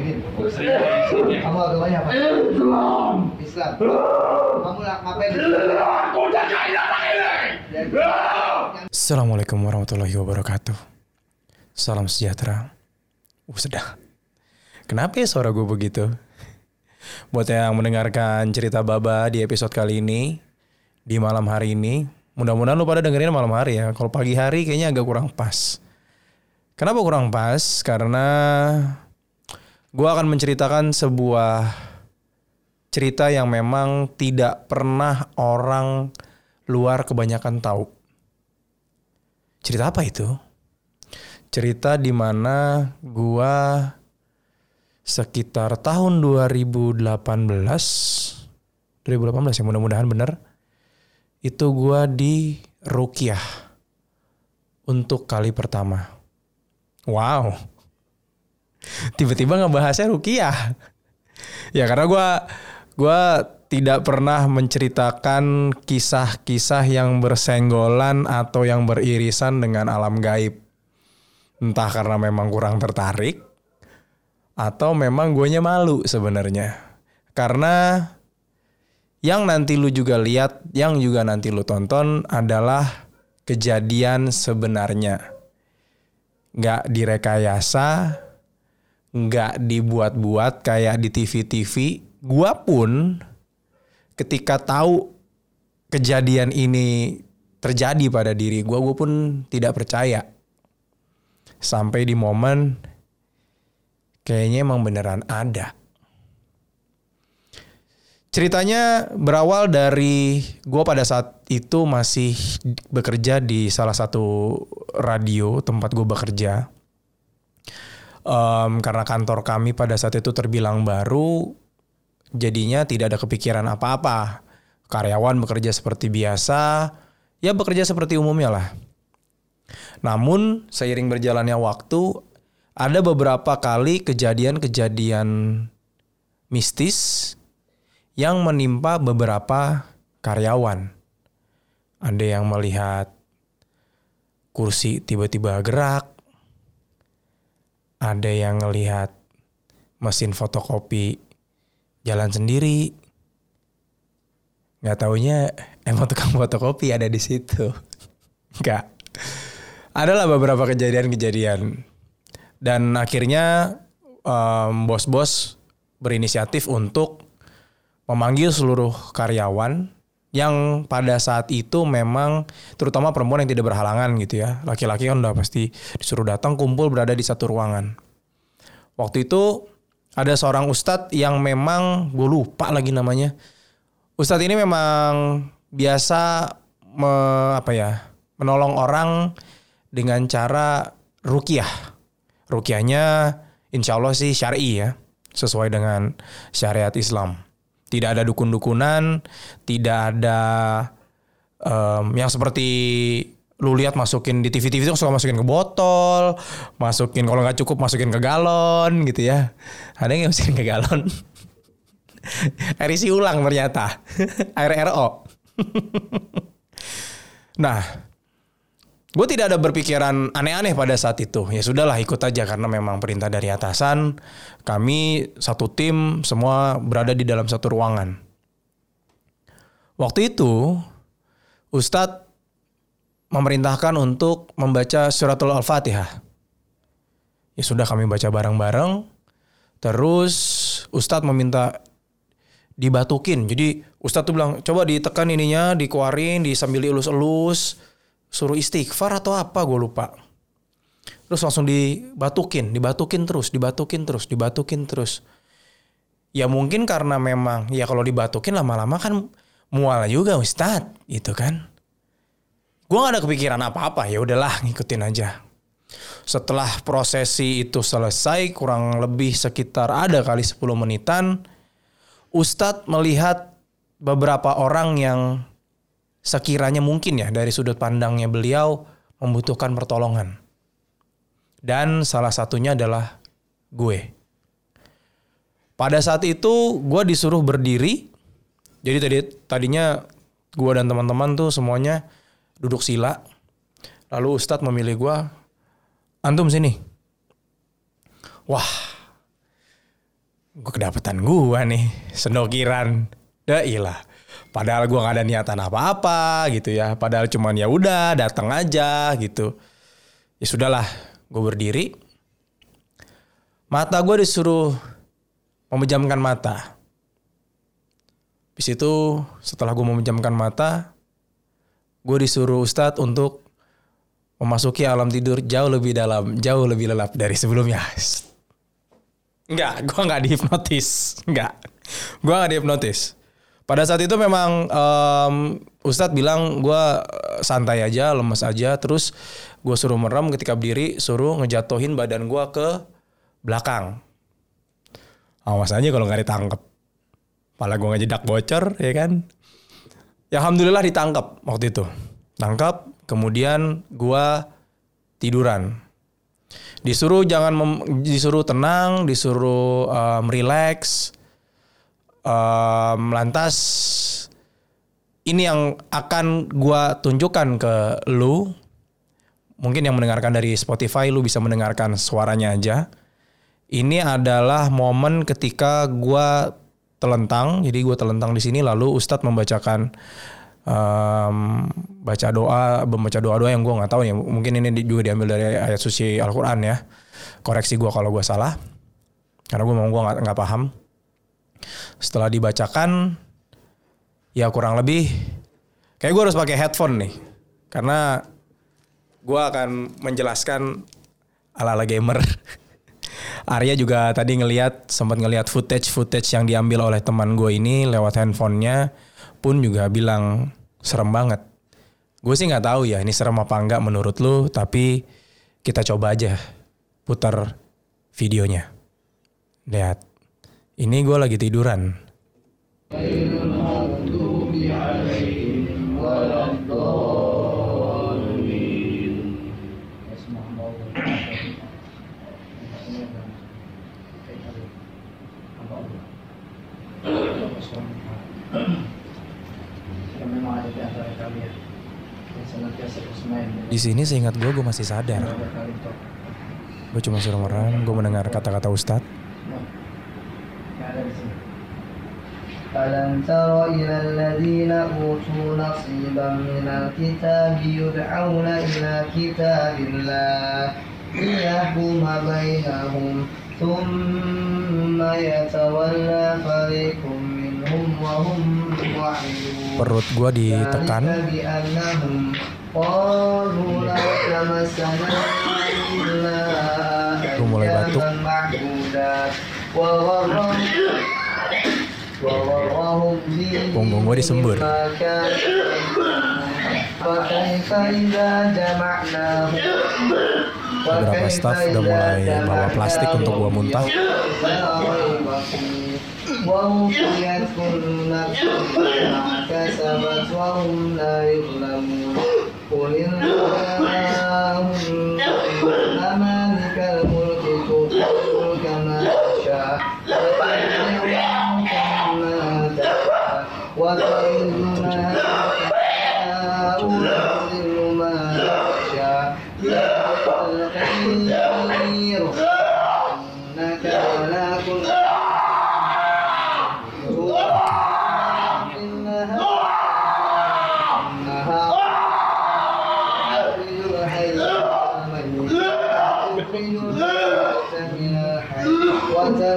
Edin. Kamu agamanya apa? Islam. Kamu lah ngapain? Assalamualaikum warahmatullahi wabarakatuh. Salam sejahtera. Uh, sedang. Kenapa ya suara gue begitu? Buat yang mendengarkan cerita Baba di episode kali ini, di malam hari ini, mudah-mudahan lu pada dengerin malam hari ya. Kalau pagi hari kayaknya agak kurang pas. Kenapa kurang pas? Karena gue akan menceritakan sebuah cerita yang memang tidak pernah orang luar kebanyakan tahu. Cerita apa itu? Cerita di mana gua sekitar tahun 2018 2018 ya mudah-mudahan benar itu gua di Rukiah untuk kali pertama. Wow. Tiba-tiba ngebahasnya Rukiah. Ya karena gua gua tidak pernah menceritakan kisah-kisah yang bersenggolan atau yang beririsan dengan alam gaib. Entah karena memang kurang tertarik atau memang guanya malu sebenarnya. Karena yang nanti lu juga lihat, yang juga nanti lu tonton adalah kejadian sebenarnya. Nggak direkayasa, nggak dibuat-buat kayak di TV-TV. Gua pun ketika tahu kejadian ini terjadi pada diri gua, gua pun tidak percaya. Sampai di momen kayaknya emang beneran ada. Ceritanya berawal dari gue pada saat itu masih bekerja di salah satu radio tempat gue bekerja. Um, karena kantor kami pada saat itu terbilang baru, jadinya tidak ada kepikiran apa-apa. Karyawan bekerja seperti biasa, ya bekerja seperti umumnya lah. Namun seiring berjalannya waktu, ada beberapa kali kejadian-kejadian mistis yang menimpa beberapa karyawan. Ada yang melihat kursi tiba-tiba gerak. Ada yang melihat mesin fotokopi jalan sendiri. Nggak taunya emang tukang fotokopi ada di situ. Nggak. Adalah beberapa kejadian-kejadian. Dan akhirnya um, bos-bos berinisiatif untuk memanggil seluruh karyawan yang pada saat itu memang terutama perempuan yang tidak berhalangan gitu ya. Laki-laki kan udah pasti disuruh datang kumpul berada di satu ruangan. Waktu itu ada seorang ustadz yang memang gue lupa lagi namanya. Ustadz ini memang biasa me, apa ya menolong orang dengan cara rukiah. Rukiahnya insya Allah sih syari ya sesuai dengan syariat Islam. Tidak ada dukun-dukunan, tidak ada um, yang seperti lu lihat masukin di TV-TV itu suka masukin ke botol, masukin kalau nggak cukup masukin ke galon gitu ya. Ada yang masukin ke galon. Isi ulang ternyata. Air RO. nah, gue tidak ada berpikiran aneh-aneh pada saat itu. Ya sudahlah ikut aja karena memang perintah dari atasan. Kami satu tim semua berada di dalam satu ruangan. Waktu itu Ustadz memerintahkan untuk membaca suratul Al-Fatihah. Ya sudah kami baca bareng-bareng. Terus Ustadz meminta dibatukin. Jadi Ustadz tuh bilang coba ditekan ininya, dikeluarin, disambil elus-elus suruh istighfar atau apa gue lupa. Terus langsung dibatukin, dibatukin terus, dibatukin terus, dibatukin terus. Ya mungkin karena memang ya kalau dibatukin lama-lama kan mual juga Ustadz gitu kan. Gue gak ada kepikiran apa-apa ya udahlah ngikutin aja. Setelah prosesi itu selesai kurang lebih sekitar ada kali 10 menitan. Ustadz melihat beberapa orang yang sekiranya mungkin ya dari sudut pandangnya beliau membutuhkan pertolongan. Dan salah satunya adalah gue. Pada saat itu gue disuruh berdiri. Jadi tadi tadinya gue dan teman-teman tuh semuanya duduk sila. Lalu Ustadz memilih gue, antum sini. Wah, gue kedapetan gue nih sendokiran dah ilah padahal gue nggak ada niatan apa-apa gitu ya. Padahal cuman ya udah datang aja gitu. Ya sudahlah gue berdiri. Mata gue disuruh memejamkan mata. Habis itu setelah gue memejamkan mata gue disuruh ustadz untuk memasuki alam tidur jauh lebih dalam jauh lebih lelap dari sebelumnya. Enggak, gue nggak dihipnotis. Enggak, gue nggak dihipnotis. Pada saat itu memang em, Ustadz bilang gue santai aja, lemes aja. Terus gue suruh merem ketika berdiri, suruh ngejatuhin badan gue ke belakang. Awas aja kalau nggak ditangkep. Pala gue ngejedak bocor, ya kan? Ya alhamdulillah ditangkap waktu itu. Tangkap, kemudian gue tiduran disuruh jangan disuruh tenang disuruh um, relax um, lantas ini yang akan gua tunjukkan ke lu. Mungkin yang mendengarkan dari Spotify lu bisa mendengarkan suaranya aja. Ini adalah momen ketika gua telentang. Jadi gua telentang di sini lalu Ustadz membacakan em, baca doa membaca doa doa yang gue nggak tahu ya. Mungkin ini juga diambil dari ayat suci Al-Quran ya. Koreksi gue kalau gue salah karena gue memang gue nggak paham setelah dibacakan ya kurang lebih kayak gue harus pakai headphone nih karena gue akan menjelaskan ala-ala gamer Arya juga tadi ngelihat sempat ngelihat footage footage yang diambil oleh teman gue ini lewat handphonenya pun juga bilang serem banget. Gue sih nggak tahu ya ini serem apa enggak menurut lu, tapi kita coba aja putar videonya. Lihat, ini gue lagi tiduran. Di sini seingat gue gue masih sadar. Gue cuma suruh merem, gue mendengar kata-kata Ustadz. Yang ada di sini. ألم تر إلى الذين أوتوا نصيبا من الكتاب يدعون إلى كتاب الله ليحكم بينهم ثم يتولى فريق منهم وهم معرضون Perut gue ditekan. ذلك بأنهم قالوا لا تمسنا إلا Gua mulai batuk. Punggung gue disembur. Beberapa staff udah mulai bawa plastik untuk gua muntah.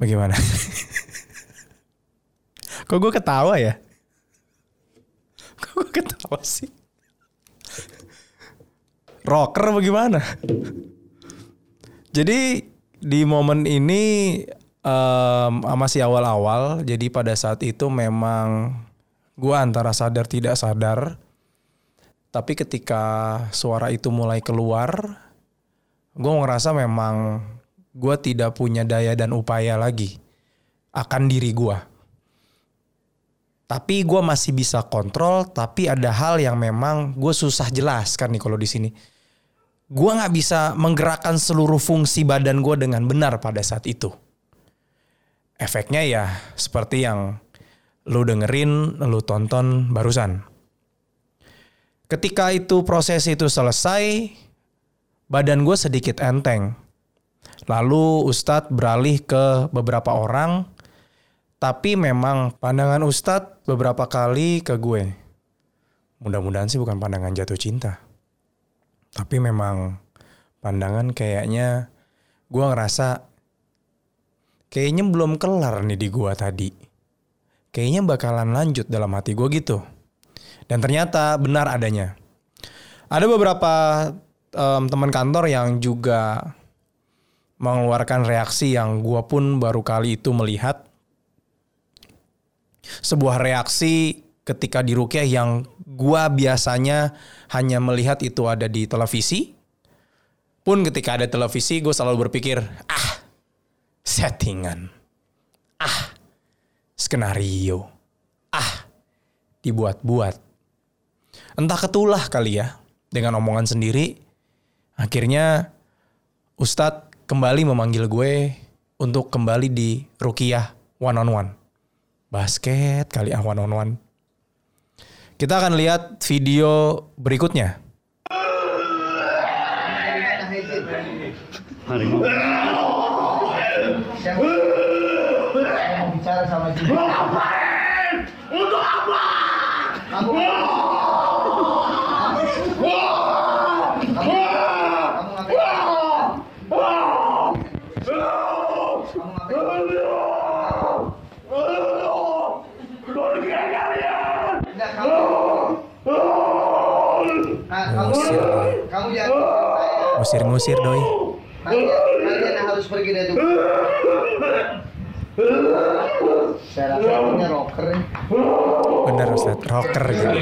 Bagaimana? Kok gue ketawa ya? Kok gue ketawa sih? Rocker bagaimana? Jadi di momen ini em, masih awal-awal. Jadi pada saat itu memang gue antara sadar tidak sadar. Tapi ketika suara itu mulai keluar, gue ngerasa memang gue tidak punya daya dan upaya lagi akan diri gue. Tapi gue masih bisa kontrol, tapi ada hal yang memang gue susah jelaskan nih kalau di sini. Gue nggak bisa menggerakkan seluruh fungsi badan gue dengan benar pada saat itu. Efeknya ya seperti yang lu dengerin, lu tonton barusan. Ketika itu proses itu selesai, badan gue sedikit enteng. Lalu Ustadz beralih ke beberapa orang, tapi memang pandangan Ustadz beberapa kali ke gue. Mudah-mudahan sih bukan pandangan jatuh cinta. Tapi memang pandangan kayaknya gue ngerasa kayaknya belum kelar nih di gue tadi. Kayaknya bakalan lanjut dalam hati gue gitu. Dan ternyata benar adanya. Ada beberapa um, teman kantor yang juga mengeluarkan reaksi yang gue pun baru kali itu melihat sebuah reaksi ketika di Rukyah yang gue biasanya hanya melihat itu ada di televisi. Pun ketika ada televisi gue selalu berpikir, ah settingan, ah skenario, ah dibuat-buat. Entah ketulah kali ya dengan omongan sendiri Akhirnya Ustadz kembali memanggil gue untuk kembali di Rukiah one on one. Basket kali ah one on one. Kita akan lihat video berikutnya. Hari ini. Saya mau bicara sama dia. Untuk apa? Ngusir-ngusir doi. Kalian, harus pergi dari itu. Saya rasa punya rocker. Bener Ustadz, rocker gitu.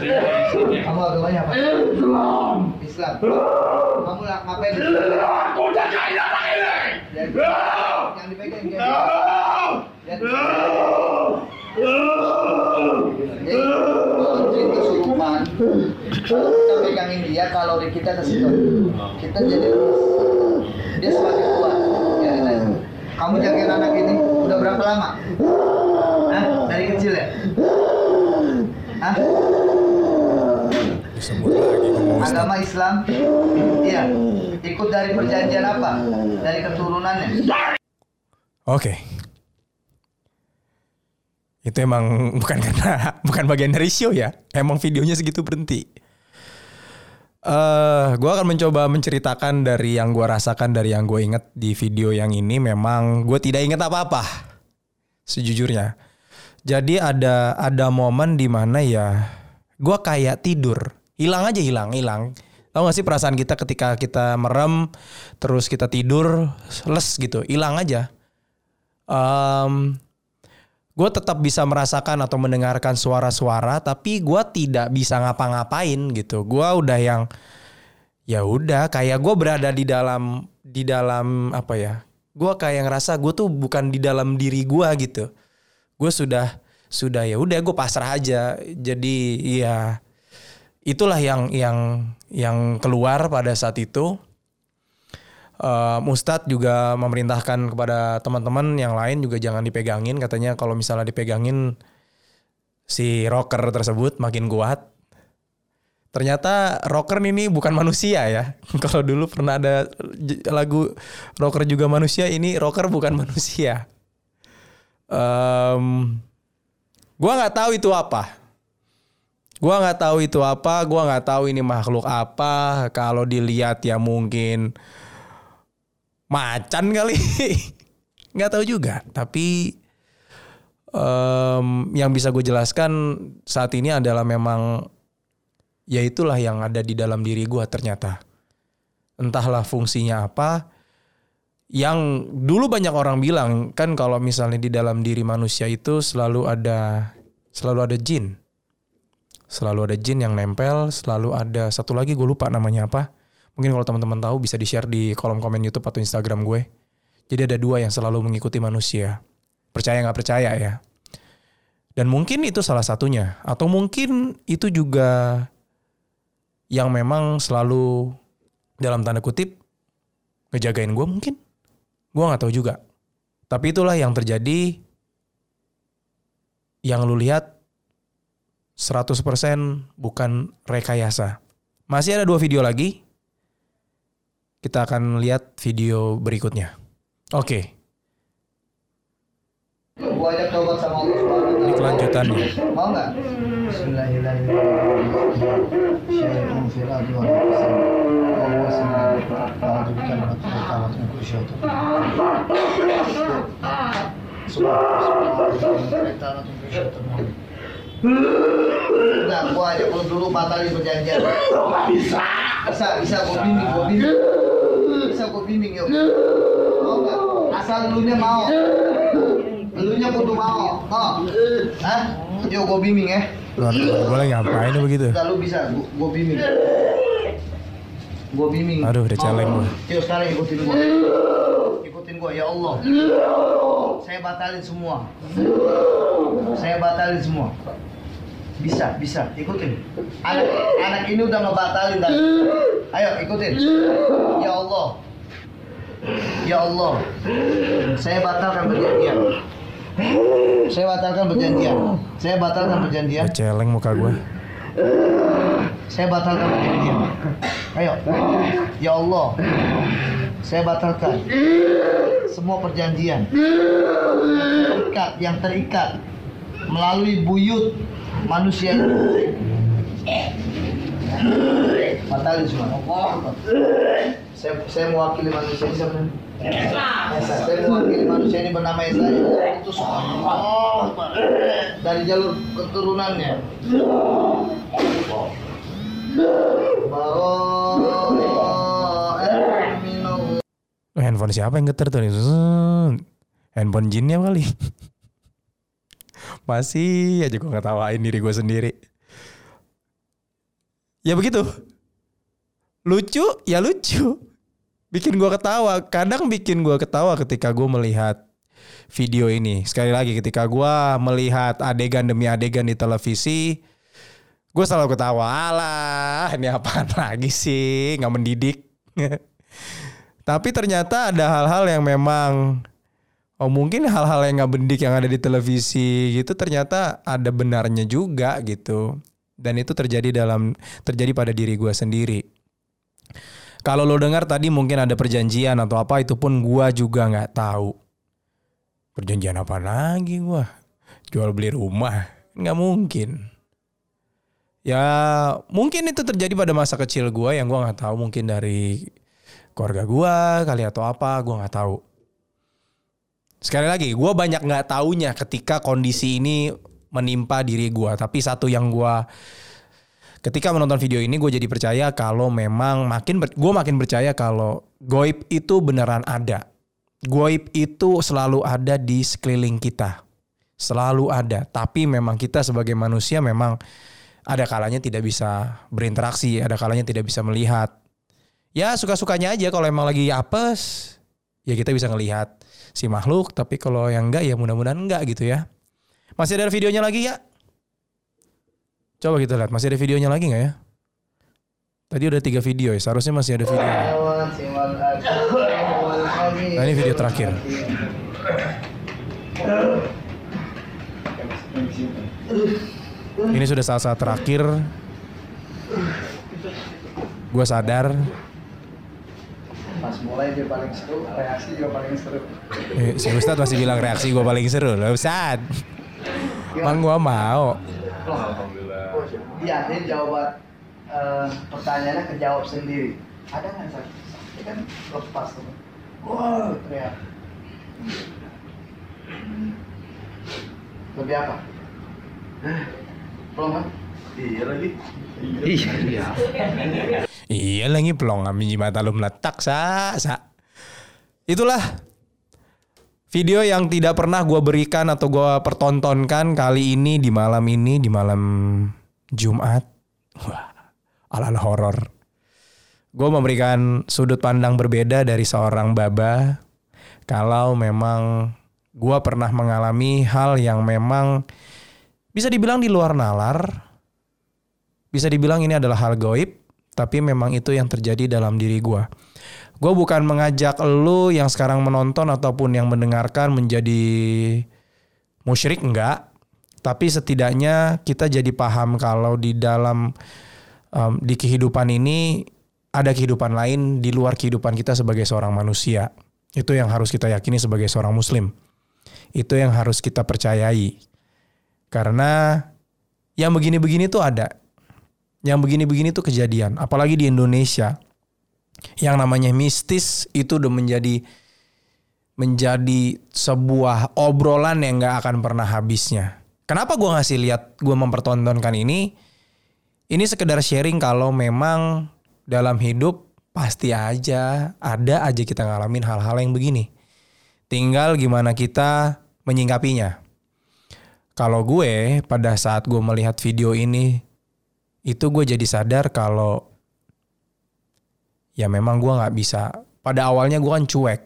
Eh. Kamu agamanya apa? Islam. Kamu lah ngapain? sini? Jadi, Yang dipegang dia. Jadi, kita pegangin dia, kalori kita ke situ. Kita jadi. Dia semakin kuat. Ya. Kamu jagain anak ini udah berapa lama? Hah? Dari kecil ya? Hah? Agama Islam? Iya. Ikut dari perjanjian apa? Dari keturunannya. Oke. Itu emang bukan karena bukan bagian dari show ya. Emang videonya segitu berhenti. Eh, gue akan mencoba menceritakan dari yang gue rasakan dari yang gue inget di video yang ini. Memang gue tidak inget apa-apa, sejujurnya. Jadi ada ada momen di mana ya gue kayak tidur, hilang aja hilang hilang. Tahu gak sih perasaan kita ketika kita merem terus kita tidur les gitu, hilang aja. Em, gue tetap bisa merasakan atau mendengarkan suara-suara tapi gue tidak bisa ngapa-ngapain gitu. Gue udah yang ya udah kayak gue berada di dalam di dalam apa ya gue kayak ngerasa gue tuh bukan di dalam diri gue gitu. Gue sudah sudah ya udah gue pasrah aja. Jadi ya itulah yang yang yang keluar pada saat itu Um, Ustadz juga memerintahkan kepada teman-teman yang lain juga jangan dipegangin katanya kalau misalnya dipegangin si rocker tersebut makin kuat. Ternyata rocker ini bukan manusia ya. Kalau dulu pernah ada lagu rocker juga manusia, ini rocker bukan manusia. Um, gua nggak tahu itu apa. Gua nggak tahu itu apa. Gua nggak tahu ini makhluk apa. Kalau dilihat ya mungkin macan kali. Nggak tahu juga tapi em, yang bisa gue jelaskan saat ini adalah memang ya itulah yang ada di dalam diri gue ternyata. Entahlah fungsinya apa. Yang dulu banyak orang bilang kan kalau misalnya di dalam diri manusia itu selalu ada selalu ada jin. Selalu ada jin yang nempel, selalu ada satu lagi gue lupa namanya apa. Mungkin kalau teman-teman tahu bisa di-share di kolom komen YouTube atau Instagram gue. Jadi ada dua yang selalu mengikuti manusia. Percaya nggak percaya ya. Dan mungkin itu salah satunya. Atau mungkin itu juga yang memang selalu dalam tanda kutip ngejagain gue mungkin. Gue nggak tahu juga. Tapi itulah yang terjadi yang lu lihat 100% bukan rekayasa. Masih ada dua video lagi. Kita akan lihat video berikutnya. Oke, wa ini kelanjutannya. Mau nggak? Enggak, gua ajak lu dulu batalin perjanjian. Bisa. Bisa, bisa gua bimbing, gua bimbing. Bimbing yuk. Mau nggak? Asal lu nya mau. Lu nya kudu mau. Mau. Hah? Yuk gua bimbing ya. Boleh ngapain begitu? Udah lu bisa, gua, gua bimbing. Gua bimbing. Aduh, udah celeng gua. Yuk sekarang ikutin gua. Ikutin gua ya Allah. Saya batalin semua. Saya batalin semua. Bisa, bisa, ikutin. Anak anak ini udah ngebatalin tadi. Ayo ikutin. Ya Allah. Ya Allah. Saya batalkan perjanjian. Saya batalkan perjanjian. Saya batalkan perjanjian. Celeng muka gue. Saya batalkan perjanjian. Ayo. Ya Allah. Saya batalkan semua perjanjian terikat yang terikat melalui buyut manusia batalin semua saya saya mewakili manusia ini siapa namanya? Esa. Saya mewakili manusia ini bernama Esa itu Allah dari jalur keturunannya. Oh, handphone siapa yang getar tuh. Handphone jinnya kali. Masih aja gue ngetawain diri gue sendiri. Ya begitu. Lucu, ya lucu. Bikin gue ketawa. Kadang bikin gue ketawa ketika gue melihat video ini. Sekali lagi ketika gue melihat adegan demi adegan di televisi. Gue selalu ketawa. Alah, ini apaan lagi sih? Nggak mendidik. Tapi ternyata ada hal-hal yang memang oh mungkin hal-hal yang nggak bendik yang ada di televisi gitu ternyata ada benarnya juga gitu. Dan itu terjadi dalam terjadi pada diri gue sendiri. Kalau lo dengar tadi mungkin ada perjanjian atau apa itu pun gue juga nggak tahu. Perjanjian apa lagi gue? Jual beli rumah nggak mungkin. Ya mungkin itu terjadi pada masa kecil gue yang gue nggak tahu mungkin dari keluarga gue kali atau apa gue nggak tahu. Sekali lagi gue banyak nggak taunya ketika kondisi ini menimpa diri gue. Tapi satu yang gue ketika menonton video ini gue jadi percaya kalau memang makin gue makin percaya kalau goib itu beneran ada. Goib itu selalu ada di sekeliling kita. Selalu ada. Tapi memang kita sebagai manusia memang ada kalanya tidak bisa berinteraksi, ada kalanya tidak bisa melihat. Ya suka-sukanya aja kalau emang lagi apes, ya kita bisa ngelihat si makhluk. Tapi kalau yang enggak ya mudah-mudahan enggak gitu ya. Masih ada videonya lagi ya? Coba kita lihat, masih ada videonya lagi nggak ya? Tadi udah tiga video ya, seharusnya masih ada video. Nah ini video terakhir. Ini sudah saat-saat terakhir. Gue sadar. Pas mulai dia paling seru, reaksi juga paling seru. Eh, si Ustadz masih bilang reaksi gue paling seru. Loh Ustadz. Mang gue mau. Dia dia jawab eh, pertanyaannya kejawab sendiri. Ada nggak sih? Dia kan lepas tuh. Wow, teriak. Lebih apa? Belum kan? Iya lagi. Iya. Iya lagi pelong kami mata lu meletak sa sa. Itulah video yang tidak pernah gue berikan atau gue pertontonkan kali ini di malam ini di malam Jumat, ala-ala horor. Gue memberikan sudut pandang berbeda dari seorang baba. Kalau memang gue pernah mengalami hal yang memang bisa dibilang di luar nalar, bisa dibilang ini adalah hal goib, tapi memang itu yang terjadi dalam diri gue. Gue bukan mengajak lo yang sekarang menonton ataupun yang mendengarkan menjadi musyrik enggak, tapi setidaknya kita jadi paham kalau di dalam um, di kehidupan ini ada kehidupan lain di luar kehidupan kita sebagai seorang manusia. Itu yang harus kita yakini sebagai seorang muslim. Itu yang harus kita percayai. Karena yang begini-begini tuh ada yang begini-begini tuh kejadian. Apalagi di Indonesia. Yang namanya mistis itu udah menjadi menjadi sebuah obrolan yang gak akan pernah habisnya. Kenapa gue ngasih lihat gue mempertontonkan ini? Ini sekedar sharing kalau memang dalam hidup pasti aja ada aja kita ngalamin hal-hal yang begini. Tinggal gimana kita menyingkapinya. Kalau gue pada saat gue melihat video ini itu gue jadi sadar kalau ya memang gue nggak bisa. Pada awalnya gue kan cuek.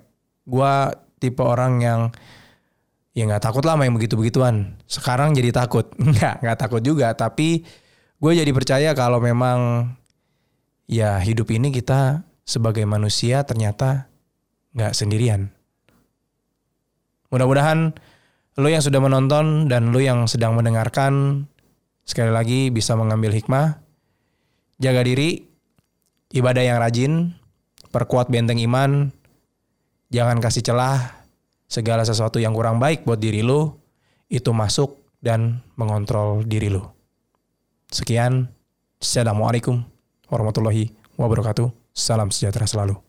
Gue tipe orang yang ya nggak takut lah main begitu begituan. Sekarang jadi takut. Nggak nggak takut juga. Tapi gue jadi percaya kalau memang ya hidup ini kita sebagai manusia ternyata nggak sendirian. Mudah-mudahan lo yang sudah menonton dan lo yang sedang mendengarkan Sekali lagi bisa mengambil hikmah, jaga diri, ibadah yang rajin, perkuat benteng iman, jangan kasih celah segala sesuatu yang kurang baik buat diri lo, itu masuk dan mengontrol diri lo. Sekian, Assalamualaikum warahmatullahi wabarakatuh. Salam sejahtera selalu.